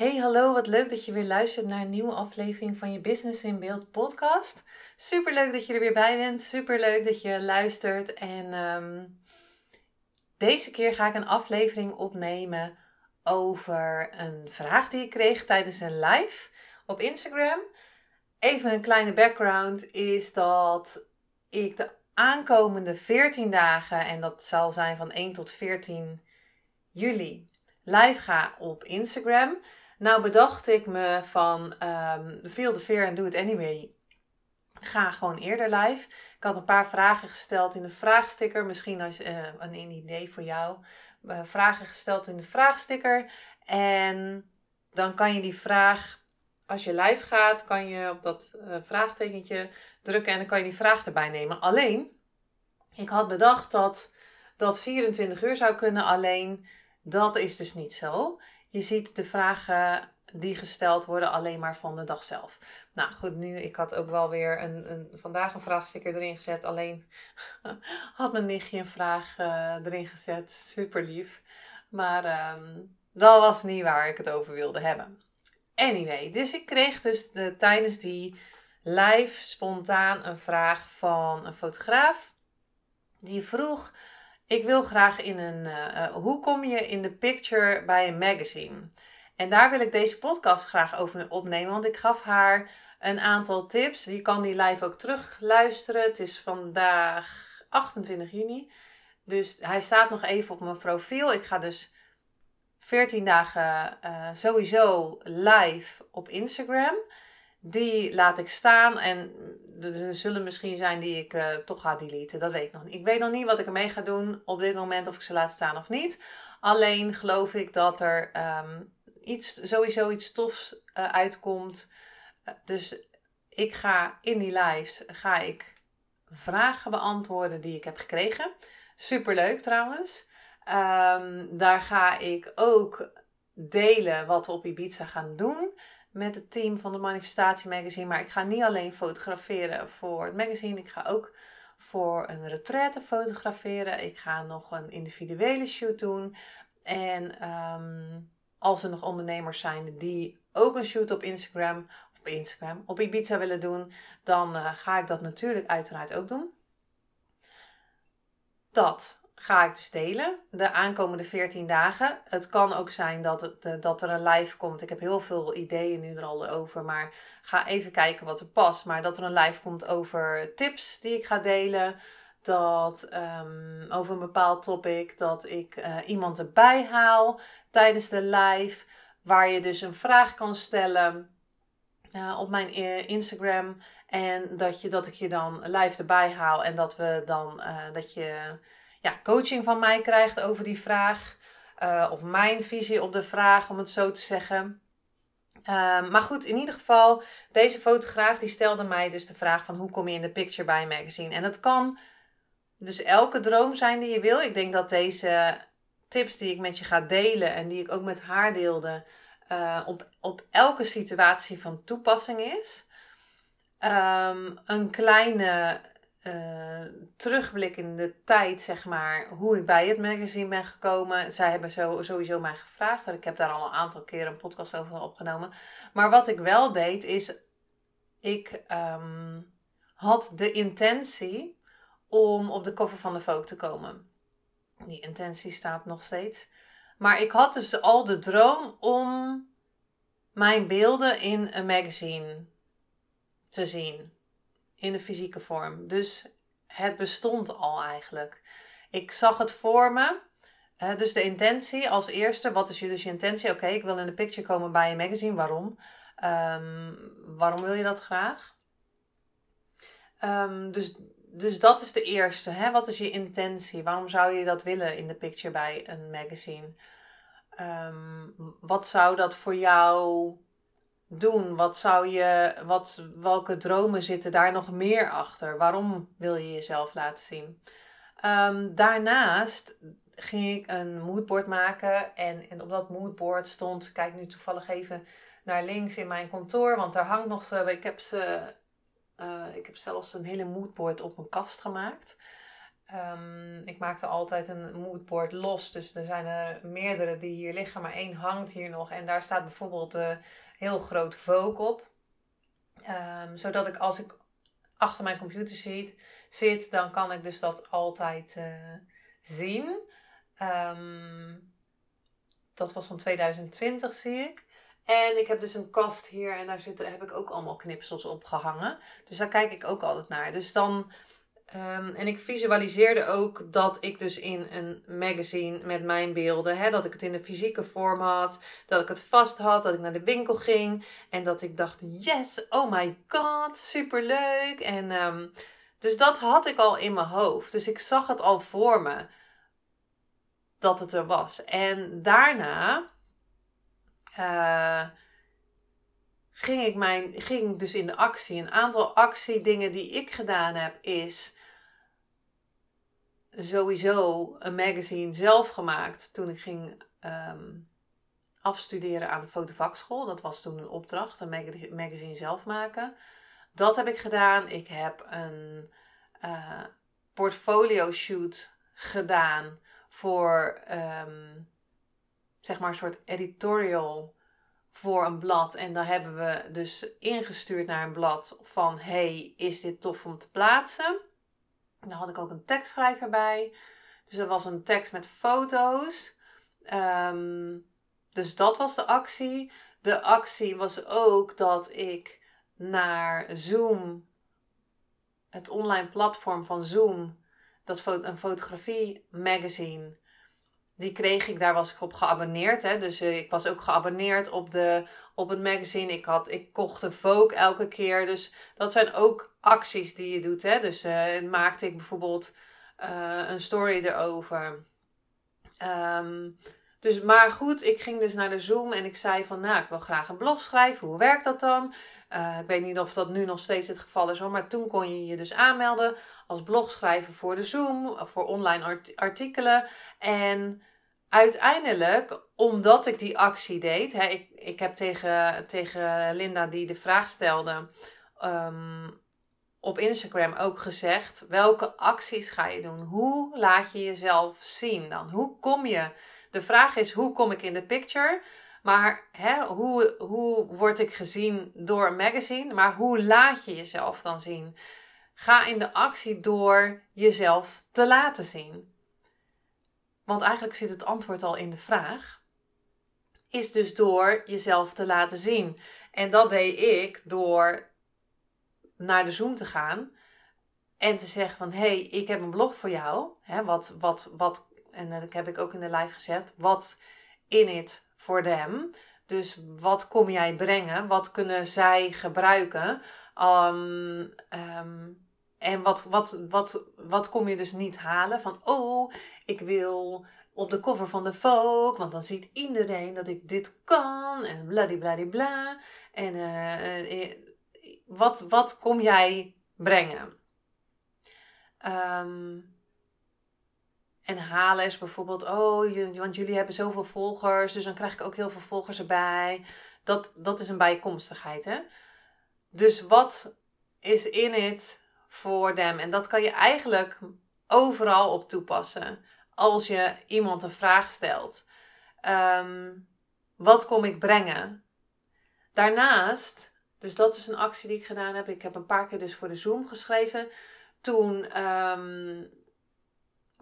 Hey, hallo, wat leuk dat je weer luistert naar een nieuwe aflevering van je Business in Beeld podcast. Super leuk dat je er weer bij bent, super leuk dat je luistert. En ehm, deze keer ga ik een aflevering opnemen over een vraag die ik kreeg tijdens een live op Instagram. Even een kleine background is dat ik de aankomende 14 dagen, en dat zal zijn van 1 tot 14 juli, live ga op Instagram. Nou bedacht ik me van um, feel the fear and do it anyway. Ga gewoon eerder live. Ik had een paar vragen gesteld in de vraagsticker. Misschien als, uh, een, idee voor jou. Uh, vragen gesteld in de vraagsticker. En dan kan je die vraag, als je live gaat, kan je op dat uh, vraagtekentje drukken en dan kan je die vraag erbij nemen. Alleen, ik had bedacht dat dat 24 uur zou kunnen. Alleen, dat is dus niet zo. Je ziet de vragen die gesteld worden alleen maar van de dag zelf. Nou goed, nu, ik had ook wel weer een, een vandaag een vraagsticker erin gezet. Alleen had mijn nichtje een vraag uh, erin gezet. Super lief. Maar um, dat was niet waar ik het over wilde hebben. Anyway, dus ik kreeg dus de, tijdens die live spontaan een vraag van een fotograaf. Die vroeg ik wil graag in een. Uh, hoe kom je in de picture bij een magazine? En daar wil ik deze podcast graag over opnemen, want ik gaf haar een aantal tips. Je kan die live ook terug luisteren. Het is vandaag 28 juni. Dus hij staat nog even op mijn profiel. Ik ga dus 14 dagen uh, sowieso live op Instagram. Die laat ik staan en er zullen misschien zijn die ik uh, toch ga deleten. Dat weet ik nog niet. Ik weet nog niet wat ik ermee ga doen op dit moment, of ik ze laat staan of niet. Alleen geloof ik dat er um, iets, sowieso iets tofs uh, uitkomt. Uh, dus ik ga in die lives ga ik vragen beantwoorden die ik heb gekregen. Superleuk trouwens. Um, daar ga ik ook delen wat we op Ibiza gaan doen met het team van de Manifestatie Magazine. Maar ik ga niet alleen fotograferen voor het magazine. Ik ga ook voor een retraite fotograferen. Ik ga nog een individuele shoot doen. En um, als er nog ondernemers zijn die ook een shoot op Instagram, op Instagram, op Ibiza willen doen, dan uh, ga ik dat natuurlijk uiteraard ook doen. Dat ga ik dus delen de aankomende 14 dagen. Het kan ook zijn dat, het, eh, dat er een live komt. Ik heb heel veel ideeën nu er al over, maar ga even kijken wat er past. Maar dat er een live komt over tips die ik ga delen. Dat um, over een bepaald topic, dat ik uh, iemand erbij haal tijdens de live. Waar je dus een vraag kan stellen uh, op mijn Instagram. En dat, je, dat ik je dan live erbij haal. En dat we dan dat je ja, coaching van mij krijgt over die vraag. Uh, of mijn visie op de vraag, om het zo te zeggen. Uh, maar goed, in ieder geval, deze fotograaf die stelde mij dus de vraag van hoe kom je in de picture bij een magazine. En dat kan dus elke droom zijn die je wil. Ik denk dat deze tips die ik met je ga delen en die ik ook met haar deelde, uh, op, op elke situatie van toepassing is. Um, een kleine uh, terugblik in de tijd, zeg maar, hoe ik bij het magazine ben gekomen. Zij hebben zo, sowieso mij gevraagd en ik heb daar al een aantal keren een podcast over opgenomen. Maar wat ik wel deed, is ik um, had de intentie om op de cover van de Vogue te komen. Die intentie staat nog steeds. Maar ik had dus al de droom om mijn beelden in een magazine te zien in de fysieke vorm. Dus het bestond al eigenlijk. Ik zag het voor me. dus de intentie als eerste. Wat is je dus je intentie? Oké, ik wil in de picture komen bij een magazine. Waarom? Um, waarom wil je dat graag? Um, dus dus dat is de eerste. Hè? Wat is je intentie? Waarom zou je dat willen in de picture bij een magazine? Ehm, wat zou dat voor jou doen? Wat zou je, wat, welke dromen zitten daar nog meer achter? Waarom wil je jezelf laten zien? Um, daarnaast ging ik een moodboard maken. En, en op dat moodboard stond, kijk nu toevallig even naar links in mijn kantoor, want daar hangt nog, ik heb ze, uh, ik heb zelfs een hele moodboard op mijn kast gemaakt. Um, ik maakte altijd een moodboard los, dus er zijn er meerdere die hier liggen, maar één hangt hier nog. En daar staat bijvoorbeeld heel groot Vogue op. Um, zodat ik als ik achter mijn computer zit, zit dan kan ik dus dat altijd uh, zien. Um, dat was van 2020, zie ik. En ik heb dus een kast hier en daar zitten, heb ik ook allemaal knipsels op gehangen. Dus daar kijk ik ook altijd naar. Dus dan. Um, en ik visualiseerde ook dat ik dus in een magazine met mijn beelden, hè, dat ik het in de fysieke vorm had, dat ik het vast had, dat ik naar de winkel ging en dat ik dacht, yes, oh my god, superleuk. En um, dus dat had ik al in mijn hoofd. Dus ik zag het al voor me dat het er was. En daarna uh, ging ik mijn, ging dus in de actie. Een aantal actiedingen die ik gedaan heb is sowieso een magazine zelf gemaakt toen ik ging um, afstuderen aan de fotovakschool. Dat was toen een opdracht, een magazine zelf maken. Dat heb ik gedaan. Ik heb een uh, portfolio shoot gedaan voor um, zeg maar een soort editorial voor een blad. En daar hebben we dus ingestuurd naar een blad van hey, is dit tof om te plaatsen? Daar had ik ook een tekstschrijver bij. Dus er was een tekst met foto's. Um, dus dat was de actie. De actie was ook dat ik naar Zoom, het online platform van Zoom, dat een fotografie magazine, die kreeg ik, daar was ik op geabonneerd. Hè? Dus uh, ik was ook geabonneerd op, de, op het magazine. Ik, had, ik kocht een Vogue elke keer. Dus dat zijn ook acties die je doet. Hè? Dus uh, maakte ik bijvoorbeeld uh, een story erover. Um, dus, maar goed, ik ging dus naar de Zoom en ik zei van, nou, ik wil graag een blog schrijven. Hoe werkt dat dan? Ik weet niet of dat nu nog steeds het geval is hoor, maar toen kon je je dus aanmelden als blogschrijver voor de Zoom, voor online artikelen. En uiteindelijk, omdat ik die actie deed, hè, ik, ik heb tegen, tegen Linda die de vraag stelde um, op Instagram ook gezegd, welke acties ga je doen? Hoe laat je jezelf zien dan? Hoe kom je de vraag is, hoe kom ik in de picture? Maar hè, hoe, hoe word ik gezien door een magazine? Maar hoe laat je jezelf dan zien? Ga in de actie door jezelf te laten zien. Want eigenlijk zit het antwoord al in de vraag. Is dus door jezelf te laten zien. En dat deed ik door naar de Zoom te gaan en te zeggen van hé, hey, ik heb een blog voor jou. Hè, wat, wat, wat en dat heb ik ook in de live gezet, wat in it for them. Dus wat kom jij brengen? Wat kunnen zij gebruiken? Um, um, en wat, wat, wat, wat kom je dus niet halen? Van, oh, ik wil op de cover van de Vogue, want dan ziet iedereen dat ik dit kan. En bladibladibla. En uh, wat, wat kom jij brengen? Um, en halen is bijvoorbeeld, oh, want jullie hebben zoveel volgers, dus dan krijg ik ook heel veel volgers erbij. Dat, dat is een bijkomstigheid, hè? Dus wat is in het voor them? En dat kan je eigenlijk overal op toepassen. Als je iemand een vraag stelt. Ehm, wat kom ik brengen? Daarnaast, dus dat is een actie die ik gedaan heb. Ik heb een paar keer dus voor de Zoom geschreven. Toen um,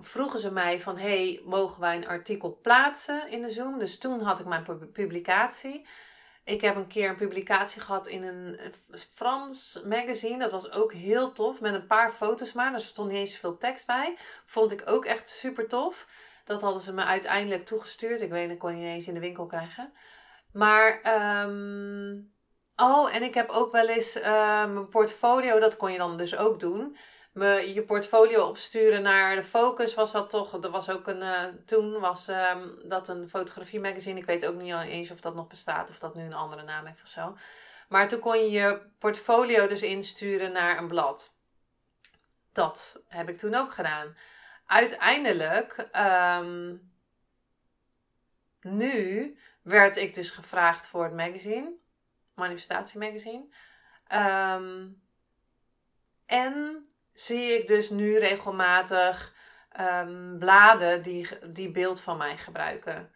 vroegen ze mij van, hey, mogen wij een artikel plaatsen in de Zoom? Dus toen had ik mijn publicatie. Ik heb een keer een publicatie gehad in een Frans magazine. Dat was ook heel tof. Met een paar foto's maar. Er stond niet eens zoveel tekst bij. Vond ik ook echt super tof. Dat hadden ze me uiteindelijk toegestuurd. Ik weet, dat kon je niet eens in de winkel krijgen. Maar, um... oh, en ik heb ook wel eens uh, mijn portfolio. Dat kon je dan dus ook doen me je portfolio opsturen naar de Focus was dat toch. Er was ook een. Uh, toen was um, dat een fotografie magazine. Ik weet ook niet eens of dat nog bestaat of dat nu een andere naam heeft of zo. Maar toen kon je je portfolio dus insturen naar een blad. Dat heb ik toen ook gedaan. Uiteindelijk, um, nu werd ik dus gevraagd voor het magazine, manifestatiemagazine. Um, en zie ik dus nu regelmatig um, bladen die, die beeld van mij gebruiken.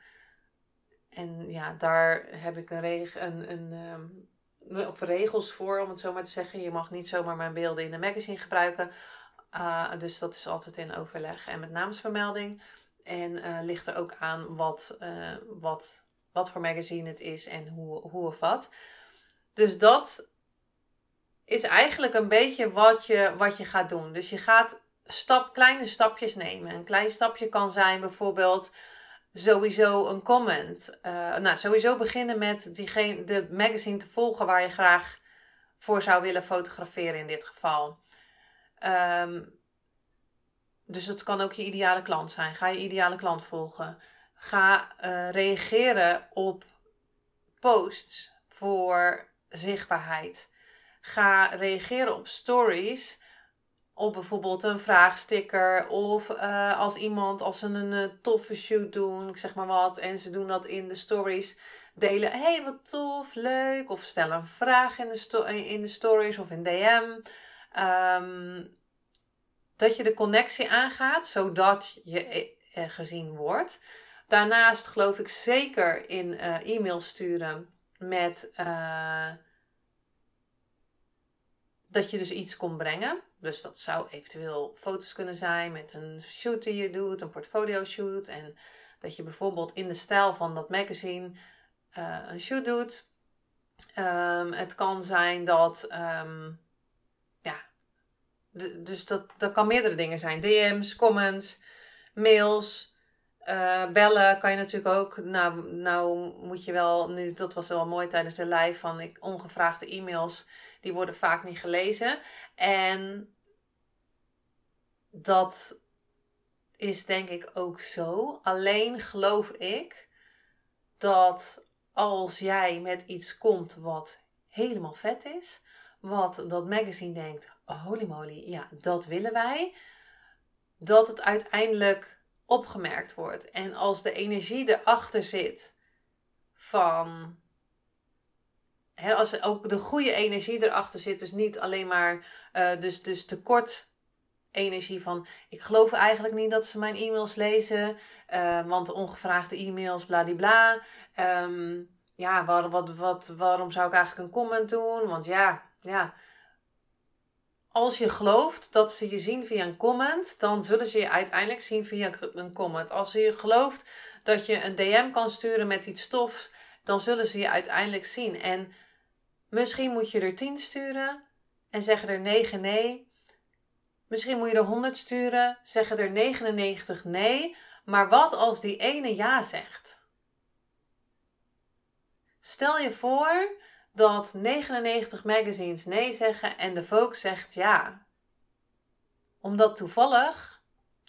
En ja, daar heb ik een, reg een, een um, regels voor, om het zo maar te zeggen. Je mag niet zomaar mijn beelden in de magazine gebruiken. Uh, dus dat is altijd in overleg en met naamsvermelding. En uh, ligt er ook aan wat, uh, wat, wat voor magazine het is en hoe, hoe of wat. Dus dat is eigenlijk een beetje wat je, wat je gaat doen. Dus je gaat stap, kleine stapjes nemen. Een klein stapje kan zijn bijvoorbeeld sowieso een comment. Uh, nou, sowieso beginnen met diegene, de magazine te volgen waar je graag voor zou willen fotograferen in dit geval. Um, dus het kan ook je ideale klant zijn. Ga je ideale klant volgen. Ga uh, reageren op posts voor zichtbaarheid. Ga reageren op stories. Op bijvoorbeeld een vraagsticker. Of uh, als iemand, als ze een uh, toffe shoot doen, ik zeg maar wat. En ze doen dat in de stories. Delen, hey wat tof, leuk. Of stel een vraag in de, in de stories of in DM. Ehm, dat je de connectie aangaat, zodat je uh, gezien wordt. Daarnaast geloof ik zeker in e-mail sturen met dat je dus iets kon brengen. Dus dat zou eventueel foto's kunnen zijn met een shoot die je doet, een portfolio shoot. En dat je bijvoorbeeld in de stijl van dat magazine uh, een shoot doet. Um, het kan zijn dat, um, ja, dus dat, dat kan meerdere dingen zijn. DM's, comments, mails, uh, bellen kan je natuurlijk ook. Nou, nou moet je wel, nu, dat was wel mooi tijdens de live van ik, ongevraagde e-mails die worden vaak niet gelezen. En dat is denk ik ook zo. Alleen geloof ik dat als jij met iets komt wat helemaal vet is, wat dat magazine denkt, holy moly, ja, dat willen wij, dat het uiteindelijk opgemerkt wordt. En als de energie erachter zit van als ook de goede energie erachter zit, dus niet alleen maar uh, dus, dus tekort energie van ik geloof eigenlijk niet dat ze mijn e-mails lezen, uh, want ongevraagde e-mails, bladibla. Um, ja, waar, wat, wat, waarom zou ik eigenlijk een comment doen? Want ja, ja. Als je gelooft dat ze je zien via een comment, dan zullen ze je uiteindelijk zien via een comment. Als je gelooft dat je een DM kan sturen met iets stofs, dan zullen ze je uiteindelijk zien. En Misschien moet je er 10 sturen en zeggen er 9 nee. Misschien moet je er 100 sturen, zeggen er 99 nee. Maar wat als die ene ja zegt? Stel je voor dat 99 magazines nee zeggen en de Vogue zegt ja. Omdat toevallig,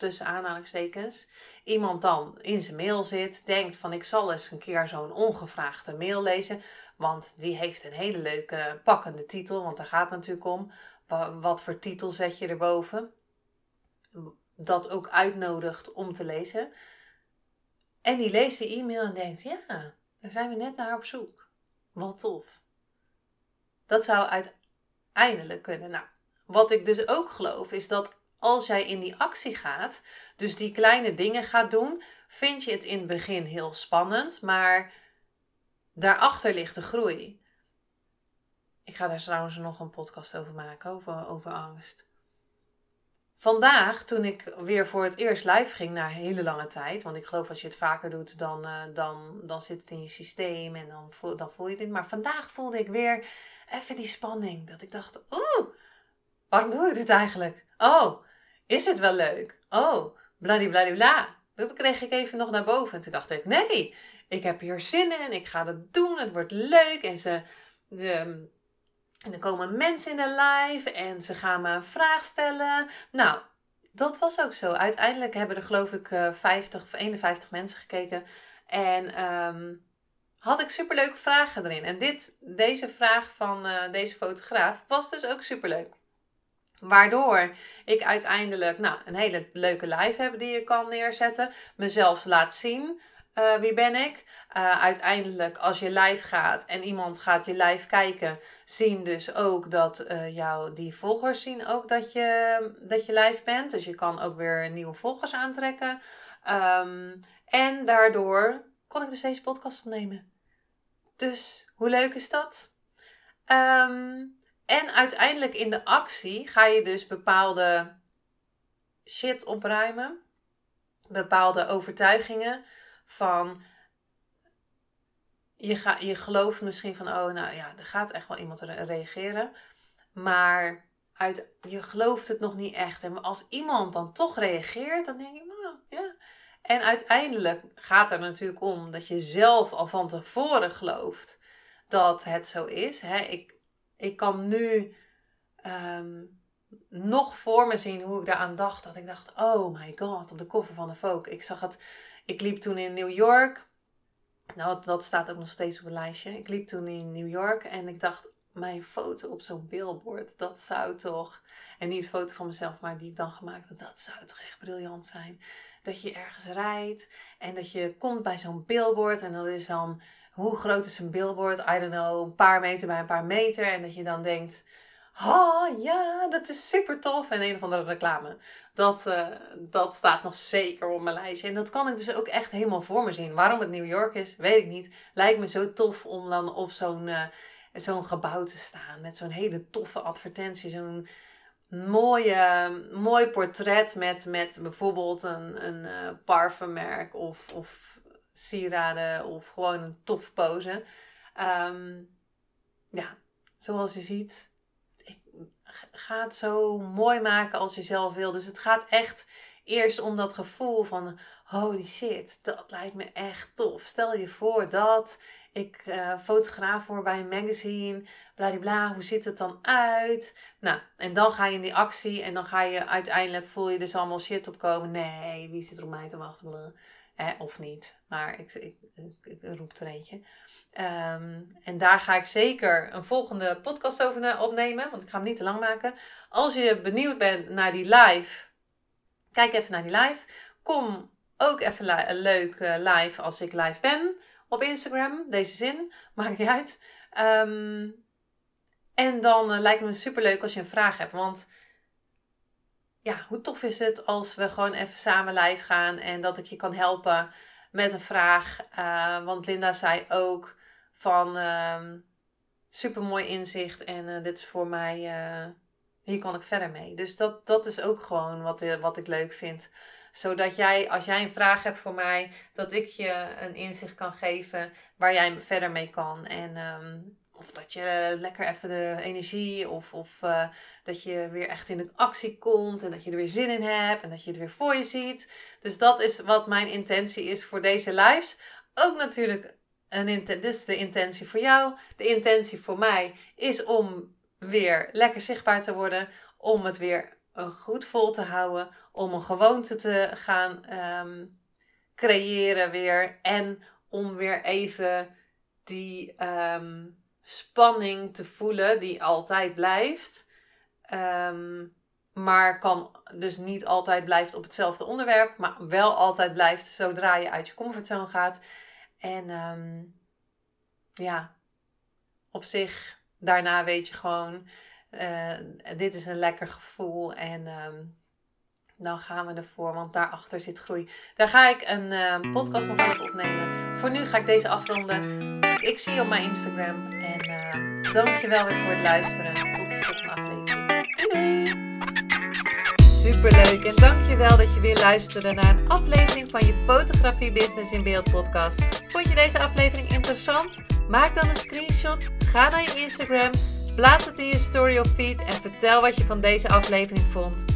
tussen aanhalingstekens, iemand dan in zijn mail zit, denkt van ik zal eens een keer zo'n ongevraagde mail lezen. Want die heeft een hele leuke pakkende titel. Want daar gaat het natuurlijk om. Wat voor titel zet je erboven? Dat ook uitnodigt om te lezen. En die leest de e-mail en denkt: ja, daar zijn we net naar op zoek. Wat tof. Dat zou uiteindelijk kunnen. Nou, wat ik dus ook geloof is dat als jij in die actie gaat, dus die kleine dingen gaat doen, vind je het in het begin heel spannend, maar daarachter ligt de groei. Ik ga daar trouwens nog een podcast over maken, over, over angst. Vandaag, toen ik weer voor het eerst live ging na hele lange tijd, want ik geloof als je het vaker doet, dan, uh, dan, dan zit het in je systeem en dan voel, dan voel je dit. Maar vandaag voelde ik weer even die spanning. Dat ik dacht, oeh, waarom doe ik dit eigenlijk? Oh, is het wel leuk? Oh, bladibladibla. Dat kreeg ik even nog naar boven. En toen dacht ik, nee, ik heb hier zin in, ik ga dat doen, het wordt leuk. En ze, de, En er komen mensen in de live en ze gaan me een vraag stellen. Nou, dat was ook zo. Uiteindelijk hebben er geloof ik 50 of 51 mensen gekeken. En ehm, had ik superleuke vragen erin. En dit, deze vraag van uh, deze fotograaf was dus ook superleuk. Waardoor ik uiteindelijk nou, een hele leuke live heb die je kan neerzetten. Mezelf laat zien. Uh, wie ben ik? Uh, uiteindelijk, als je live gaat en iemand gaat je live kijken, zien dus ook dat uh, jou, die volgers zien ook dat je, dat je live bent. Dus je kan ook weer nieuwe volgers aantrekken. Um, en daardoor kon ik dus deze podcast opnemen. Dus hoe leuk is dat? Um, en uiteindelijk in de actie ga je dus bepaalde shit opruimen. Bepaalde overtuigingen van. Je, ga, je gelooft misschien van, oh nou ja, er gaat echt wel iemand reageren. Maar uit, je gelooft het nog niet echt. En als iemand dan toch reageert, dan denk ik, nou ja. En uiteindelijk gaat er natuurlijk om dat je zelf al van tevoren gelooft dat het zo is. Hè? Ik, ik kan nu ehm, nog voor me zien hoe ik daaraan dacht. Dat ik dacht, oh my god, op de koffer van de Vogue. Ik zag het, ik liep toen in New York. Nou, dat staat ook nog steeds op een lijstje. Ik liep toen in New York en ik dacht, mijn foto op zo'n billboard, dat zou toch... En niet een foto van mezelf, maar die ik dan gemaakt had. Dat zou toch echt briljant zijn. Dat je ergens rijdt en dat je komt bij zo'n billboard. En dat is dan hoe groot is een billboard? I don't know, een paar meter bij een paar meter. En dat je dan denkt, oh ja, dat is super tof. En een of andere reclame. Dat, uh, dat staat nog zeker op mijn lijstje. En dat kan ik dus ook echt helemaal voor me zien. Waarom het New York is, weet ik niet. Lijkt me zo tof om dan op zo'n uh, zo'n gebouw te staan. Met zo'n hele toffe advertentie. Zo'n mooie, mooi portret met, met bijvoorbeeld een, een uh, parfummerk of, of sieraden of gewoon een tof pose. Um, ja, zoals je ziet, ik ga zo mooi maken als je zelf wil. Dus het gaat echt eerst om dat gevoel van holy shit, dat lijkt me echt tof. Stel je voor dat ik uh, fotograaf word bij een magazine, bla hoe ziet het dan uit? Nou, en dan ga je in die actie en dan ga je uiteindelijk voel je dus allemaal shit opkomen. Nee, wie zit er op mij te wachten? Of niet, maar ik, ik, ik, roep er eentje. Ehm, en daar ga ik zeker een volgende podcast over opnemen, want ik ga hem niet te lang maken. Als je benieuwd bent naar die live, kijk even naar die live. Kom ook even een leuk uh, live als ik live ben op Instagram. Deze zin, maakt niet uit. Ehm, en dan uh, lijkt het me super leuk als je een vraag hebt, want ja, hoe tof is het als we gewoon even samen live gaan en dat ik je kan helpen met een vraag. Uh, want Linda zei ook van uh, ehm, super mooi inzicht en uh, dit is voor mij, uh, hier kan ik verder mee. Dus dat, dat is ook gewoon wat, wat ik leuk vind. Zodat jij, als jij een vraag hebt voor mij, dat ik je een inzicht kan geven waar jij verder mee kan. En um, of dat je lekker even de energie of, of uh, dat je weer echt in de actie komt en dat je er weer zin in hebt en dat je het weer voor je ziet. Dus dat is wat mijn intentie is voor deze lives. Ook natuurlijk een dus de intentie voor jou. De intentie voor mij is om weer lekker zichtbaar te worden, om het weer goed vol te houden, om een gewoonte te gaan um, creëren weer en om weer even die um, spanning te voelen die altijd blijft. Ehm, maar kan dus niet altijd blijft op hetzelfde onderwerp, maar wel altijd blijft zodra je uit je comfortzone gaat. En um, ja, op zich, daarna weet je gewoon, uh, dit is een lekker gevoel en um, dan gaan we ervoor, want daarachter zit groei. Daar ga ik een uh, podcast nog over opnemen. Voor nu ga ik deze afronden. Ik zie je op mijn Instagram. En uh, dankjewel weer voor het luisteren. Tot de volgende aflevering. Superleuk en dankjewel dat je weer luisterde naar een aflevering van je Fotografie Business in Beeld podcast. Vond je deze aflevering interessant? Maak dan een screenshot, ga naar je Instagram, plaats het in je story of feed en vertel wat je van deze aflevering vond.